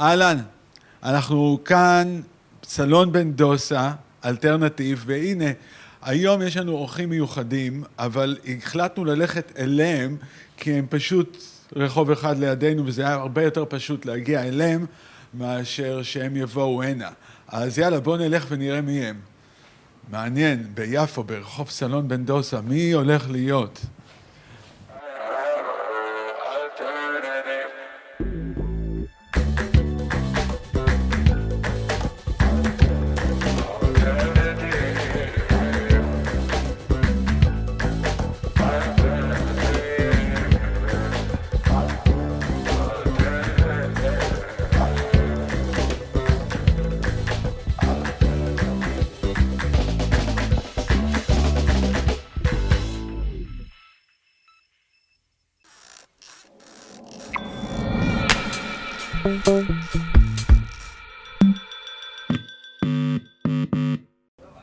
אהלן, אנחנו כאן, סלון בן דוסה, אלטרנטיב, והנה, היום יש לנו אורחים מיוחדים, אבל החלטנו ללכת אליהם, כי הם פשוט רחוב אחד לידינו, וזה היה הרבה יותר פשוט להגיע אליהם, מאשר שהם יבואו הנה. אז יאללה, בואו נלך ונראה מי הם. מעניין, ביפו, ברחוב סלון בן דוסה, מי הולך להיות?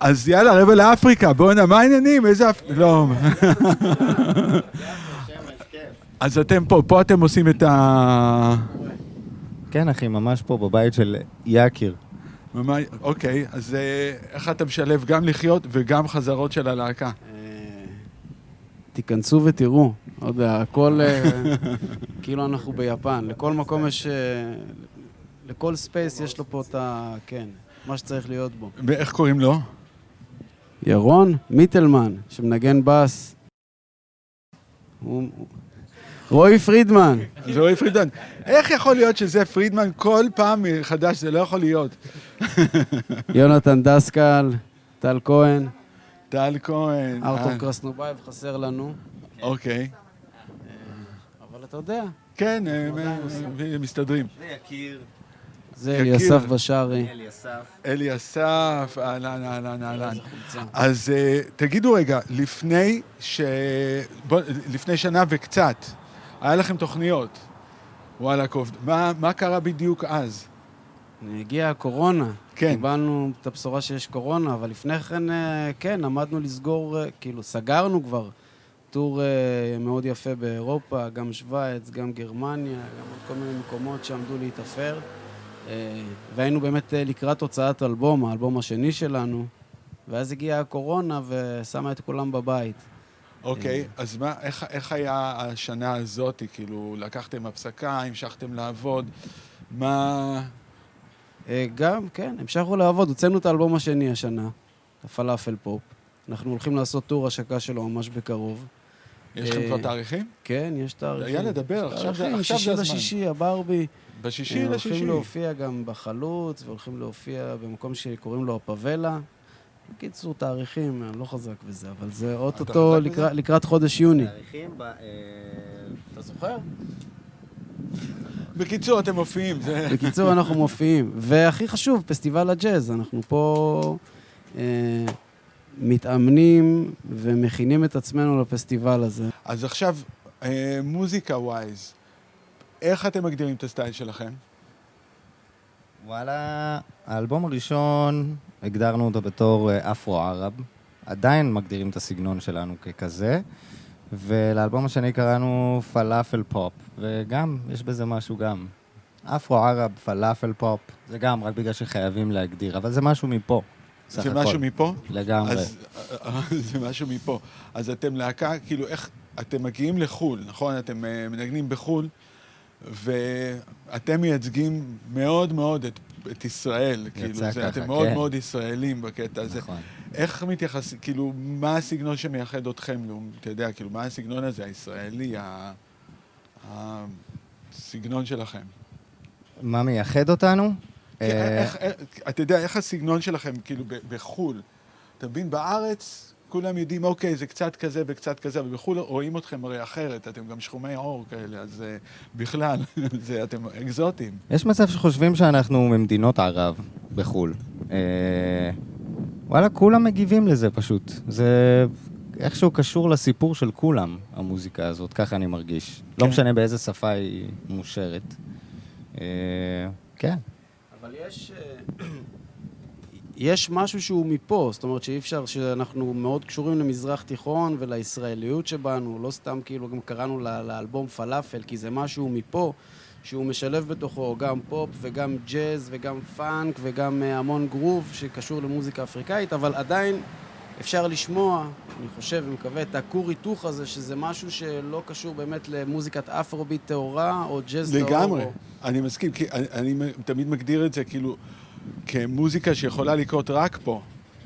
אז יאללה, רבע לאפריקה, בואנה, מה העניינים? איזה... אפ... לא. אז אתם פה, פה אתם עושים את ה... כן, אחי, ממש פה, בבית של. ממש- אוקיי, אז אה, איך אתה משלב גם לחיות וגם חזרות של הלהקה? תיכנסו ותראו, לא יודע, הכל אה, כאילו אנחנו ביפן. לכל מקום יש... אה, לכל space יש לו פה את ה... כן, מה שצריך להיות בו. ואיך קוראים לו? ירון מיטלמן, שמנגן בס. הוא... רועי פרידמן. זה רועי פרידמן. איך יכול להיות שזה פרידמן כל פעם מחדש? זה לא יכול להיות. יונתן דסקל, טל כהן, טל כהן. ארתור קרסנובייב חסר לנו. אוקיי. אבל אתה יודע, כן, מסתדרים. זה יקיר, זה יקיר. אליסף בשארי. אלי אסף. אלי אסף, אהלן, אהלן, אהלן. אז אה, תגידו רגע, לפני ש... בוא, לפני שנה וקצת, היה לכם תוכניות. וואלה, קוב. מה, מה קרה בדיוק אז? הגיעה הקורונה. כן. קיבלנו את הבשורה שיש קורונה, אבל לפני כן, אה, כן, עמדנו לסגור, אה, כאילו, סגרנו כבר טור מאוד יפה באירופה, גם שווייץ, גם גרמניה, גם עוד כל מיני מקומות שעמדו להתאפר. אה, והיינו באמת אה, לקראת הוצאת אלבום, האלבום השני שלנו, ואז הגיעה הקורונה ושמה את כולם בבית. אוקיי, אז מה, איך, איך היה השנה הזאת? כאילו, לקחתם הפסקה, המשכתם לעבוד? מה... אה, גם, כן, המשכנו לעבוד, הוצאנו את האלבום השני השנה, הפלאפל פופ. אנחנו הולכים לעשות טור השקה שלו ממש בקרוב. יש לכם אה, כבר תאריכים? כן, יש תאריכים. יאללה, דבר, עכשיו זה- תאריכים, עכשיו שישי הזמן. לשישי, הברבי. בשישי לשישי. הולכים להופיע גם בחלוץ, והולכים להופיע במקום שקוראים לו הפאבלה. בקיצור, תאריכים, אני לא חזק בזה, אבל זה אוטוטו לקראת- חודש יוני. תאריכים ב... אה, אתה זוכר? בקיצור, אתם מופיעים, זה... בקיצור, אנחנו מופיעים. והכי חשוב, פסטיבל הג'אז. אנחנו פה אה, מתאמנים ומכינים את עצמנו לפסטיבל הזה. אז עכשיו, אה, מוזיקה wise, איך אתם מגדירים את ה style שלכם? וואלה, האלבום הראשון, הגדרנו אותו בתור אה, אפרו-ערב. עדיין מגדירים את הסגנון שלנו ככזה. ולאלבום השני קראנו פלאפל פופ, וגם, יש בזה משהו גם. אפרו-ערב, פלאפל פופ, זה גם רק בגלל שחייבים להגדיר, אבל זה משהו מפה, זה הכל. משהו מפה? לגמרי. אז אה, זה משהו מפה. אז אתם להקה, כאילו, איך... אתם מגיעים לחו"ל, נכון? אתם אה, מנגנים בחו"ל, ואתם מייצגים מאוד מאוד את, את ישראל. כאילו, זה, ככה, אתם מאוד כן. מאוד ישראלים בקטע הזה. נכון. איך מתייחסים, כאילו, מה הסגנון שמייחד אתכם? אתה יודע, כאילו, מה הסגנון הזה, הישראלי, הסגנון שלכם? מה מייחד אותנו? כן, אה, איך, איך, אתה יודע, איך הסגנון שלכם, כאילו, בחו"ל? אתה מבין, בארץ כולם יודעים, אוקיי, זה קצת כזה וקצת כזה, אבל בחו"ל רואים אתכם הרי אחרת, אתם גם שחומי עור כאלה, אז uh, בכלל, זה, אתם אקזוטים. יש מצב שחושבים שאנחנו ממדינות ערב בחו"ל. אה, וואלה, כולם מגיבים לזה פשוט. זה איכשהו קשור לסיפור של כולם, המוזיקה הזאת, ככה אני מרגיש. לא כן. משנה באיזה שפה היא מושרת. אה, כן. אבל יש... יש משהו שהוא מפה, זאת אומרת שאי אפשר, שאנחנו מאוד קשורים למזרח תיכון ולישראליות שבנו, לא סתם כאילו גם קראנו לאלבום פלאפל, כי זה משהו מפה, שהוא משלב בתוכו גם פופ וגם ג'אז וגם פאנק וגם אה, המון גרוב שקשור למוזיקה אפריקאית, אבל עדיין אפשר לשמוע, אני חושב ומקווה, את הכור היתוך הזה, שזה משהו שלא קשור באמת למוזיקת אפרוביט טהורה או ג'אז טהור. לגמרי, או... אני מסכים, כי אני, אני תמיד מגדיר את זה כאילו כמוזיקה שיכולה לקרות רק פה.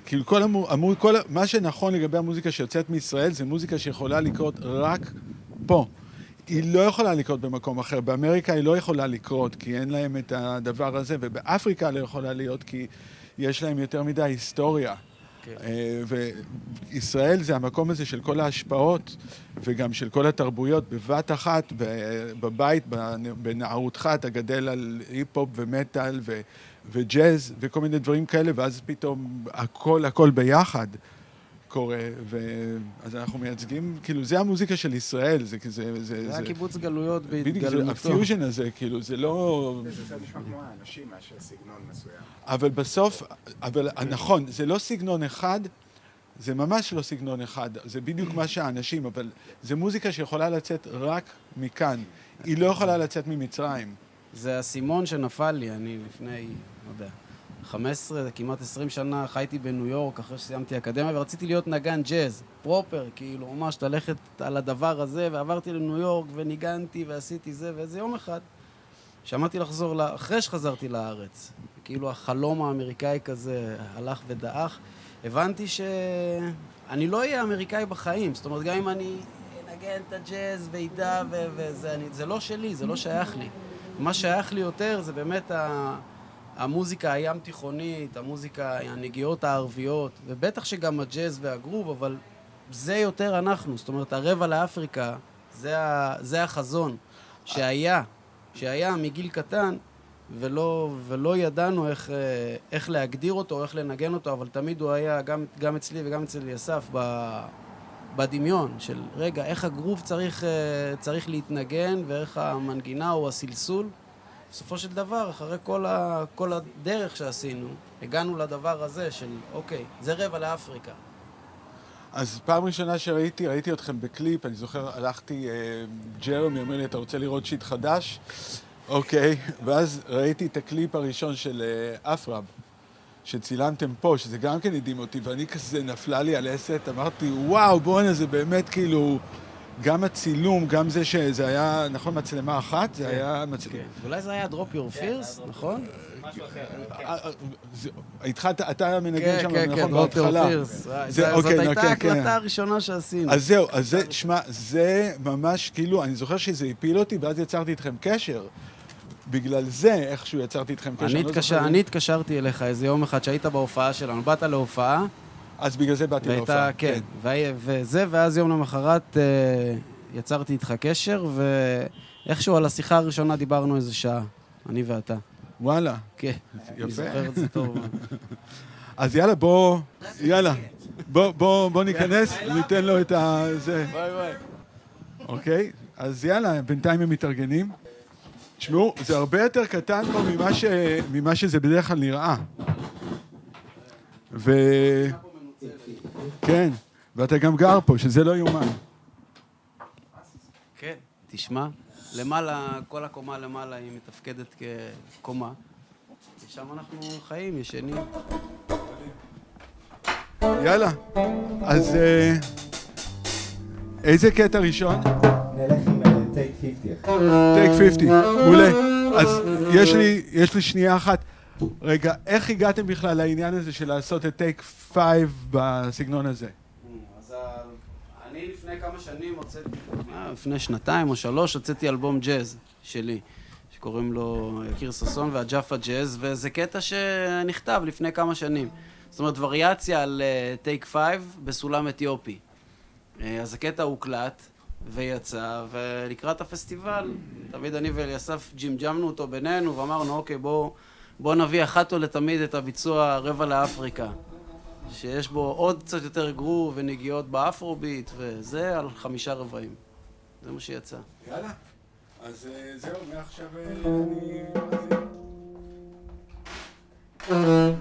כאילו כל, המו, המו, כל מה שנכון לגבי המוזיקה שיוצאת מישראל זה מוזיקה שיכולה לקרות רק פה. היא לא יכולה לקרות במקום אחר. באמריקה היא לא יכולה לקרות כי אין להם את הדבר הזה, ובאפריקה לא יכולה להיות כי יש להם יותר מדי היסטוריה. כן. אה, וישראל זה המקום הזה של כל ההשפעות וגם של כל התרבויות בבת אחת, בבית, בנ- בנערותך אתה גדל על היפ-הופ ומטאל ו- וג'אז וכל מיני דברים כאלה, ואז פתאום הכל הכל ביחד קורה, ו- אז אנחנו מייצגים, כאילו זה המוזיקה של ישראל, זה זה... זה היה קיבוץ גלויות בדיוק, זה בהתגלמותו. הפיוז'ן הזה, כאילו, זה לא... זה יותר נשמע כמו האנשים מאשר סגנון מסוים. אבל בסוף, אבל נכון, זה לא סגנון אחד, זה ממש לא סגנון אחד, זה בדיוק מה שהאנשים, אבל זה מוזיקה שיכולה לצאת רק מכאן, היא לא יכולה לצאת ממצרים. זה האסימון שנפל לי, אני לפני, לא יודע, 15, כמעט 20 שנה חייתי בניו יורק אחרי שסיימתי אקדמיה ורציתי להיות נגן ג'אז, פרופר, כאילו ממש ללכת על הדבר הזה, ועברתי לניו יורק וניגנתי ועשיתי זה, ואיזה יום אחד שמעתי לחזור, לה... אחרי שחזרתי לארץ, כאילו החלום האמריקאי כזה הלך ודעך, הבנתי שאני לא אהיה אמריקאי בחיים, זאת אומרת, גם אם אני אנגן את הג'אז ואידה ו- וזה, אני, זה לא שלי, זה לא שייך לי. מה שייך לי יותר זה באמת ה... המוזיקה הים תיכונית, המוזיקה, הנגיעות הערביות, ובטח שגם הג'אז והגרוב, אבל זה יותר אנחנו. זאת אומרת, הרבע לאפריקה, זה, ה... זה החזון שהיה, שהיה מגיל קטן, ולא, ולא ידענו איך, אה, איך להגדיר אותו, איך לנגן אותו, אבל תמיד הוא היה, גם, גם אצלי וגם אצל אסף, ב... בדמיון של, רגע, איך הגרוב צריך, אה, צריך להתנגן, ואיך המנגינה או הסלסול. בסופו של דבר, אחרי כל, ה, כל הדרך שעשינו, הגענו לדבר הזה של, אוקיי, זה רבע לאפריקה. אז פעם ראשונה שראיתי, ראיתי אתכם בקליפ, אני זוכר, הלכתי, אה, ג'רמי אומר לי, אתה רוצה לראות shit חדש? אוקיי, ואז ראיתי את הקליפ הראשון של אה, אפרב, שצילמתם פה, שזה גם כן הדהים אותי, ואני כזה, נפלה לי הלסת, אמרתי, וואו, בואנה, זה באמת כאילו, גם הצילום, גם זה שזה היה, נכון, מצלמה אחת? זה היה מצלמה... אולי זה היה Drop Your Fears, נכון? אתה- אתה מנגן כן, שם, כן, כן, נכון, Drop Your בהתחלה. Fears. זה- זה- זאת אוקיי, הייתה כן, ההקלטה כן. הראשונה שעשינו. אז זהו, אז זה, שמע, זה ממש, כאילו, אני זוכר שזה הפיל אותי, ואז יצרתי איתכם קשר. בגלל זה, איכשהו יצרתי איתכם קשר. אני לא התקשר- זוכר- אני התקשרתי אליך איזה יום אחד שהיית בהופעה שלנו. באת להופעה, אז בגלל זה באתי להופעה. והייתה, כן, וה- וזה, ואז יום למחרת אה, יצרתי איתך קשר, ואיכשהו על השיחה הראשונה דיברנו איזה שעה, אני ואתה. וואלה. כן, יפה. אני זוכר את זה טוב. אז יאללה, בוא, יאללה. בוא, בוא, בוא ניכנס, ניתן לו את ה... זה. ביי ביי. אוקיי? אז יאללה, בינתיים הם מתארגנים. תשמעו, זה הרבה יותר קטן פה ממה, ש... ממה שזה בדרך כלל נראה. ו... כן, ואתה גם גר פה, שזה לא יאומן. כן, תשמע, למעלה, כל הקומה למעלה היא מתפקדת כקומה. ושם אנחנו חיים, ישנים. יאללה. אז אה, איזה קטע ראשון? נלך טייק 50. טייק 50, מעולה. אז יש לי, יש לי שנייה אחת. רגע, איך הגעתם בכלל לעניין הזה של לעשות את טייק 5 בסגנון הזה? אז ה- אני לפני כמה שנים הוצאתי, אה, לפני שנתיים או שלוש, הוצאתי אלבום ג'אז שלי, שקוראים לו יקיר ששון והג'אפה ג'אז, וזה קטע שנכתב לפני כמה שנים. זאת אומרת, וריאציה על טייק uh, 5 בסולם אתיופי. Uh, אז הקטע הוקלט ויצא, ולקראת הפסטיבל, תמיד אני ואליסף ג'ימג'מנו אותו בינינו, ואמרנו, אוקיי, בואו בוא נביא אחת ולתמיד את הביצוע רבע לאפריקה. שיש בו עוד קצת יותר גרוב ונגיעות באפרוביט, וזה על חמישה רבעים. זה מה שיצא. יאללה. אז אה, זהו, מעכשיו אה, אני...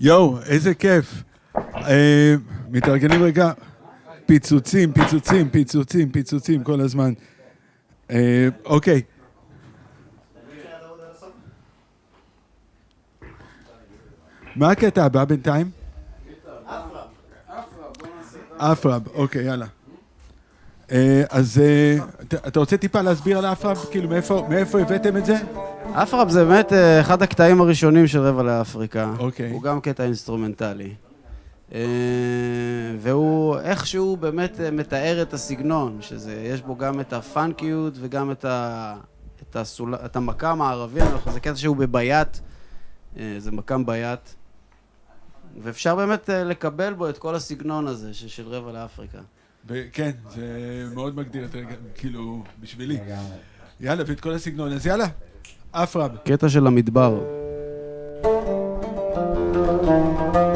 יואו, איזה כיף. אה, מתארגנים רגע. פיצוצים, פיצוצים, פיצוצים, פיצוצים כל הזמן. אה, אוקיי. מה הקטע הבא בינתיים? אפרב, אוקיי, יאללה. אה, אז אה, אתה- רוצה טיפה להסביר על אפרב? כאילו, מאיפה הבאתם את זה? אפרפ זה באמת אה, אחד הקטעים הראשונים של רבע לאפריקה. אוקיי. הוא גם קטע אינסטרומנטלי. אה, והוא איכשהו באמת אה, מתאר את הסגנון, שזה, יש בו גם את הפאנקיות וגם את, ה, את, הסול, את המקאם הערבי, זה קטע שהוא בביאת, זה מקאם ביאת. ואפשר באמת לקבל בו את כל הסגנון הזה ש- של רבע לאפריקה. ב- כן, זה מאוד מגדיר את הרגע, כאילו, בשבילי. יאללה, ואת כל הסגנון, אז יאללה, אפרב. קטע של המדבר. Thank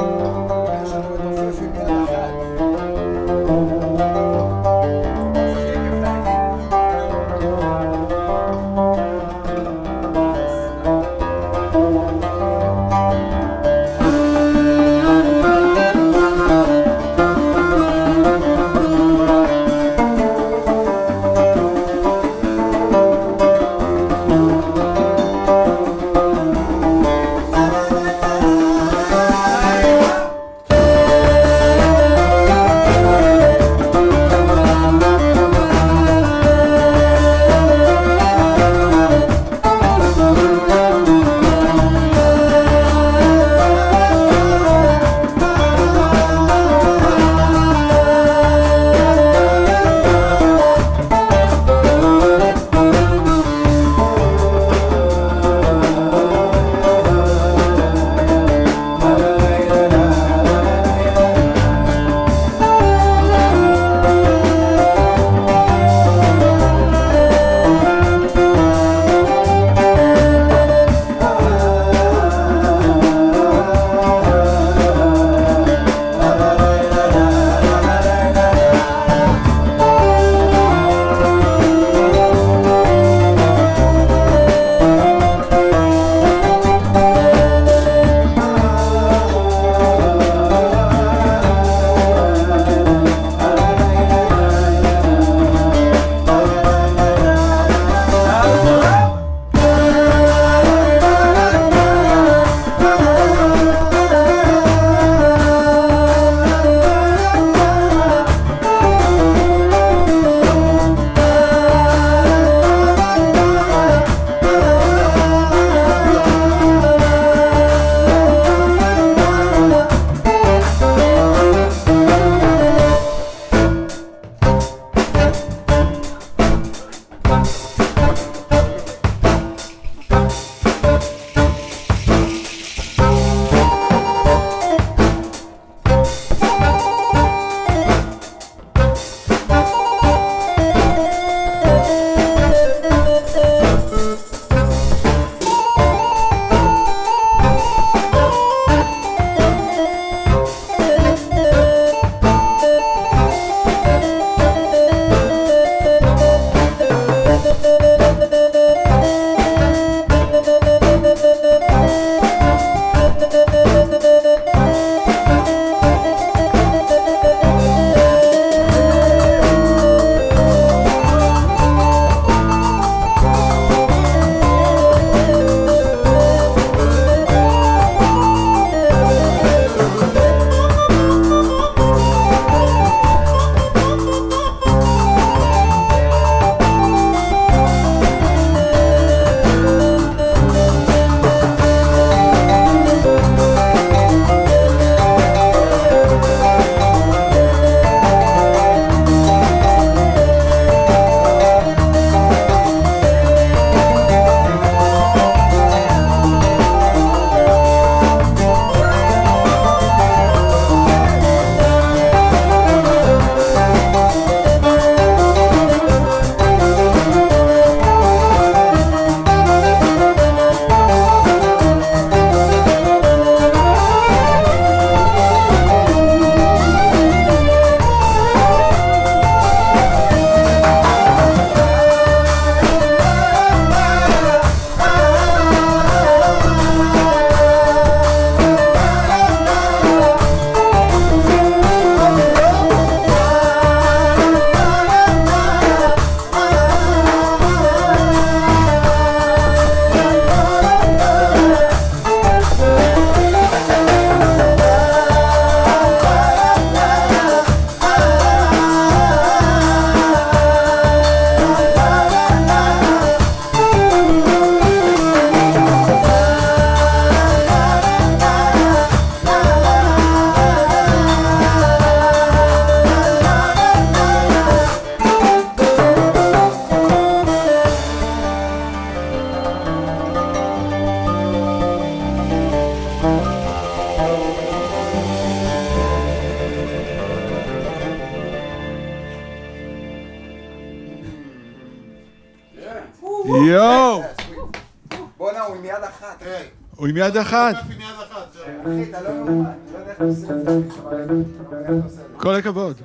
עושה את זה. כל הכבוד.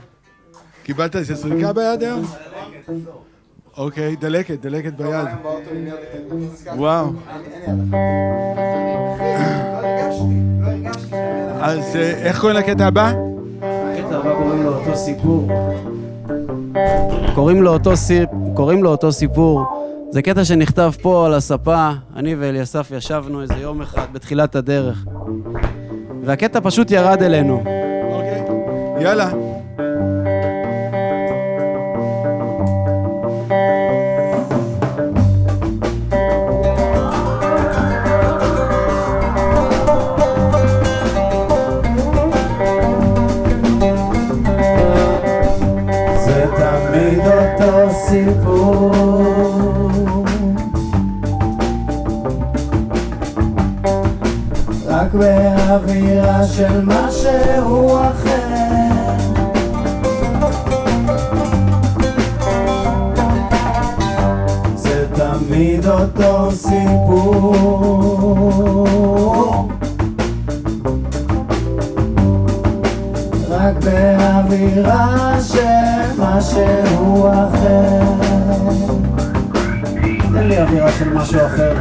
קיבלת איזה סריקה ביד היום? אוקיי, דלקת, דלקת ביד. עם יד אחת. וואו. יד אחת. לא לא. אז אה, איך קוראים לקטע הבא? הקטע הבא קוראים לו אותו סיפור. קוראים לו אותו, סיפ... קוראים לו אותו סיפור. זה קטע שנכתב פה על הספה, אני ואליסף ישבנו איזה יום אחד בתחילת הדרך. והקטע פשוט ירד אלינו. אוקיי. יאללה. זה רק באווירה של משהו אחר זה תמיד אותו סיפור רק באווירה של משהו אחר. תן לי אווירה של משהו אחר.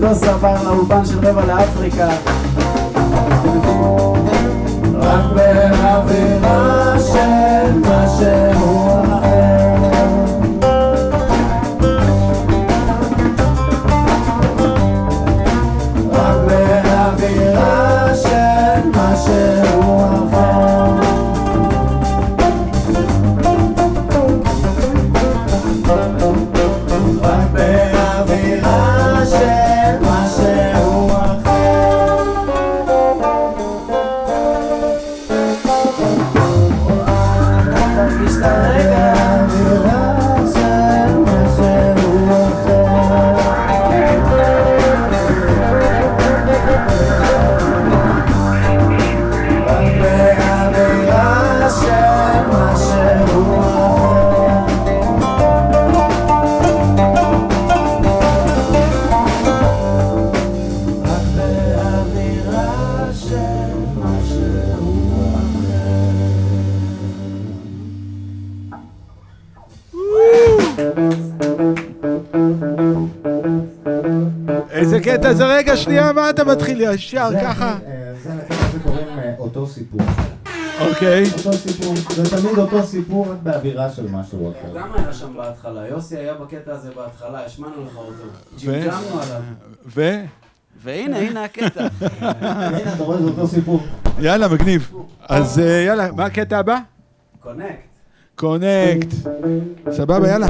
מנדוסה עבר לאולפן של רבע לאפריקה. רק באווירה איזה קטע זה? רגע, שנייה, מה אתה מתחיל ישר ככה? אה, זה קוראים אה, אותו סיפור. אוקיי. אותו סיפור, זה תמיד אותו סיפור, רק באווירה של משהו אחר. גם היה שם בהתחלה, יוסי היה בקטע הזה בהתחלה, השמענו לך אותו. ג'ימג'מנו עליו. ו? והנה, הנה הקטע. הנה, אתה רואה, זה אותו סיפור. יאללה, מגניב. אז אה, יאללה, מה הקטע הבא? קונקט. קונקט. סבבה, יאללה.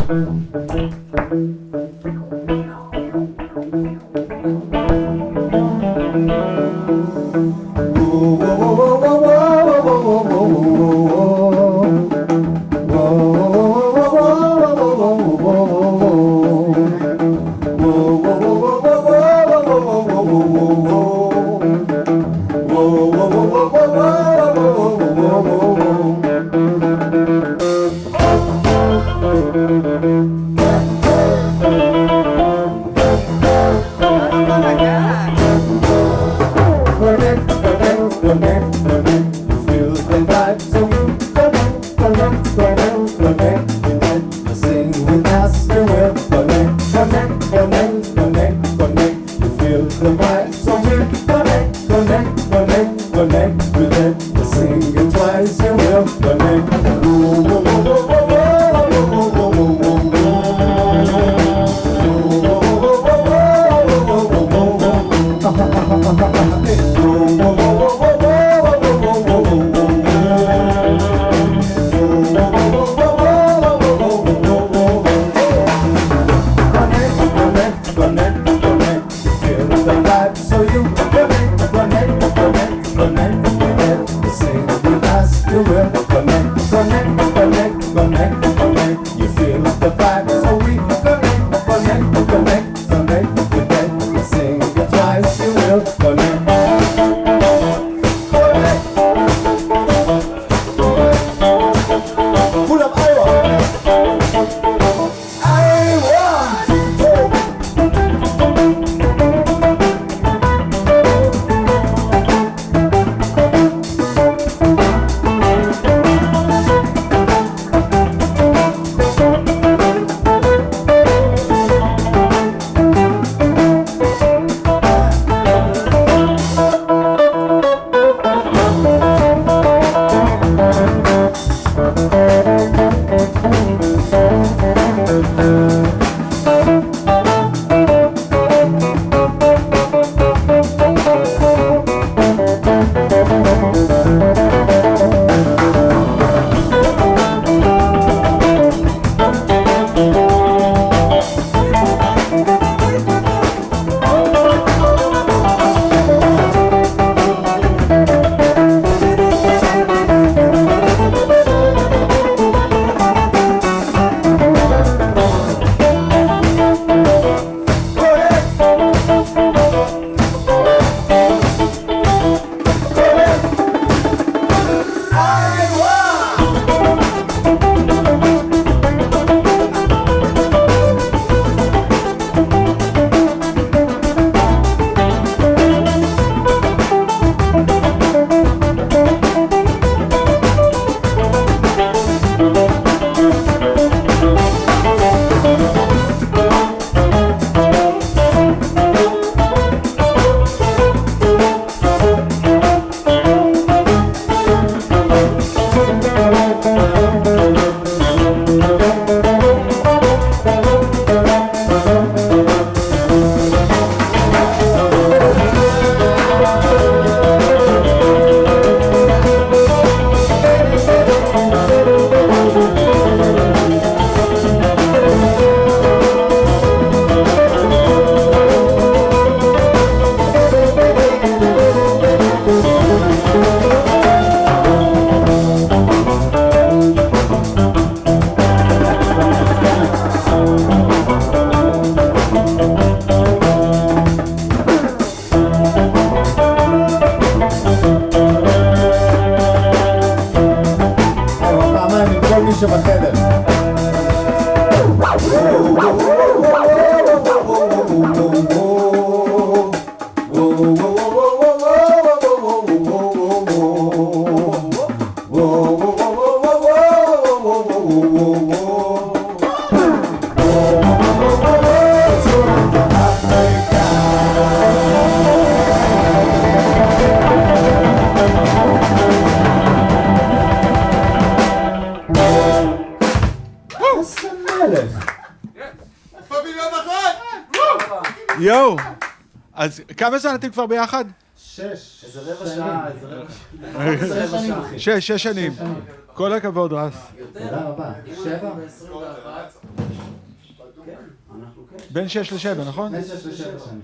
Flamenco, Flamenco. כמה זמן אתם כבר ביחד? שש. איזה רבע שעה, איזה רבע שעה. שש. שש, שש שנים. כל הכבוד, רס. תודה רבה. שבע? אנחנו כן. בין שש לשבע, נכון? בין שש לשבע שנים.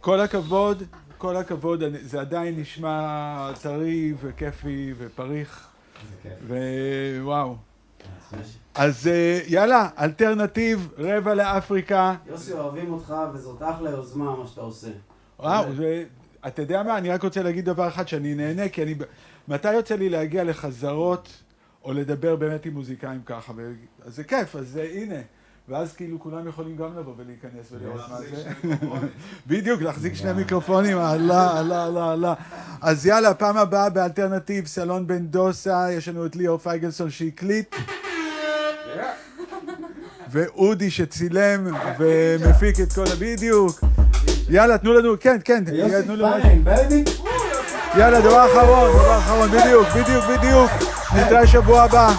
כל הכבוד, כל הכבוד, זה עדיין נשמע טרי וכיפי ופריך. ווואו. אז אה, יאללה, אלטרנטיב, רבע לאפריקה. יוסי, אוהבים אותך, וזאת אחלה יוזמה, מה שאתה עושה. וואו, זה... אתה יודע מה, אני רק רוצה להגיד דבר אחד, שאני נהנה, כי אני... מתי יוצא לי להגיע לחזרות, או לדבר באמת עם מוזיקאים ככה? ו... אז זה כיף, אז אה, הנה. ואז כאילו כולם יכולים גם לבוא ולהיכנס ולראות מה זה. בדיוק, להחזיק שני מיקרופונים, אללה, אללה, אללה, אללה. אז יאללה, פעם הבאה באלטרנטיב, סלון בן דוסה, יש לנו את ליאור פייגלסון שהקליט. ואודי שצילם ומפיק את כל ה... בדיוק. יאללה, תנו לנו, כן, כן, יוסי. פיין, baby. יאללה, דבר אחרון, דבר אחרון, בדיוק, בדיוק, בדיוק. נתראה שבוע הבא.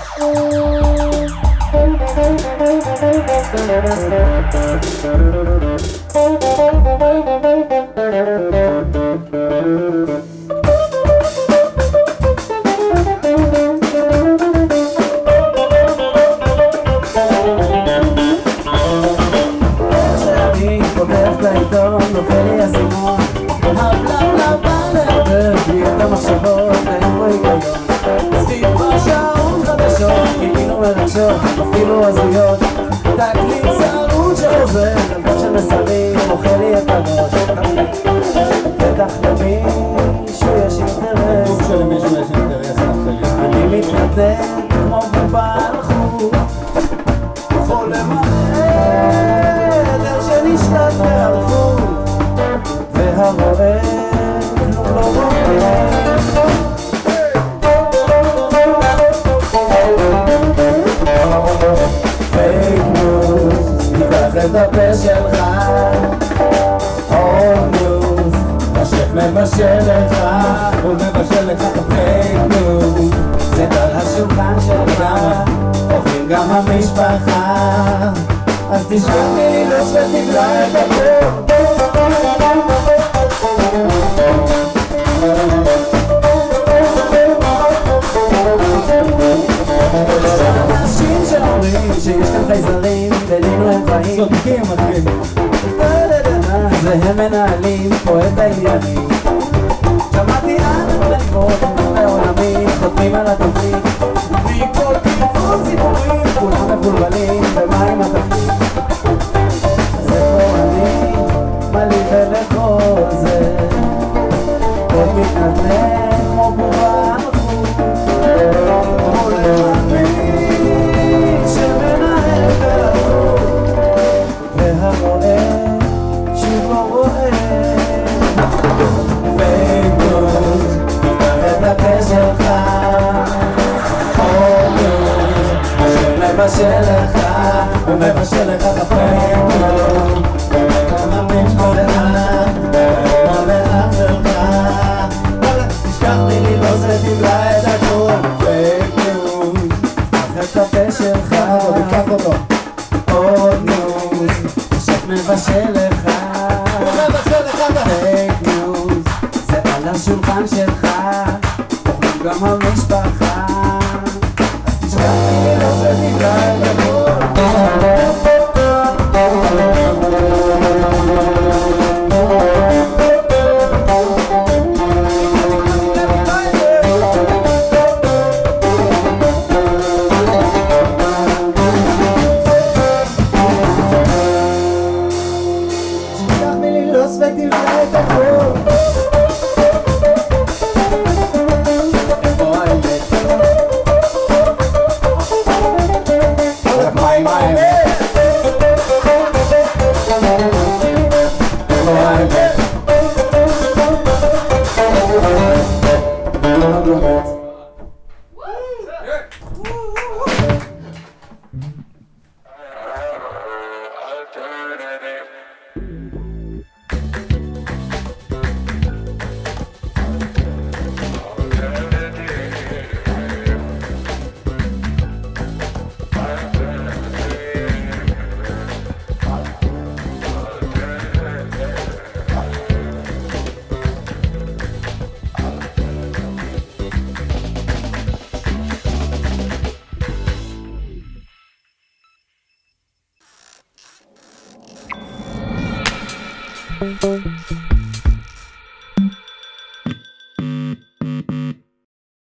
כשאני למישהו יש אינטרס. ברור שלמישהו יש אינטרס לאחרים. אני מתנדב כמו בובה על חוט חולם עדר שנשלט באלפות והרואה כלום לא רואה fake news, תפתח את הפה שלך מבשל לך הוא מבשל לך ה fake news זה על השולחן שלך, אוכלים גם המשפחה. אז תשכח מלילוס ותבלע את הפה שיש כאן חייזרים בינינו הם חיים. צודקים, אחי. והם מנהלים פה את העניינים. שמעתי על לקרות מעולמי חותמים על התוכנית. מכל כיוון סיפורים כולם מבולבלים עם התפקיד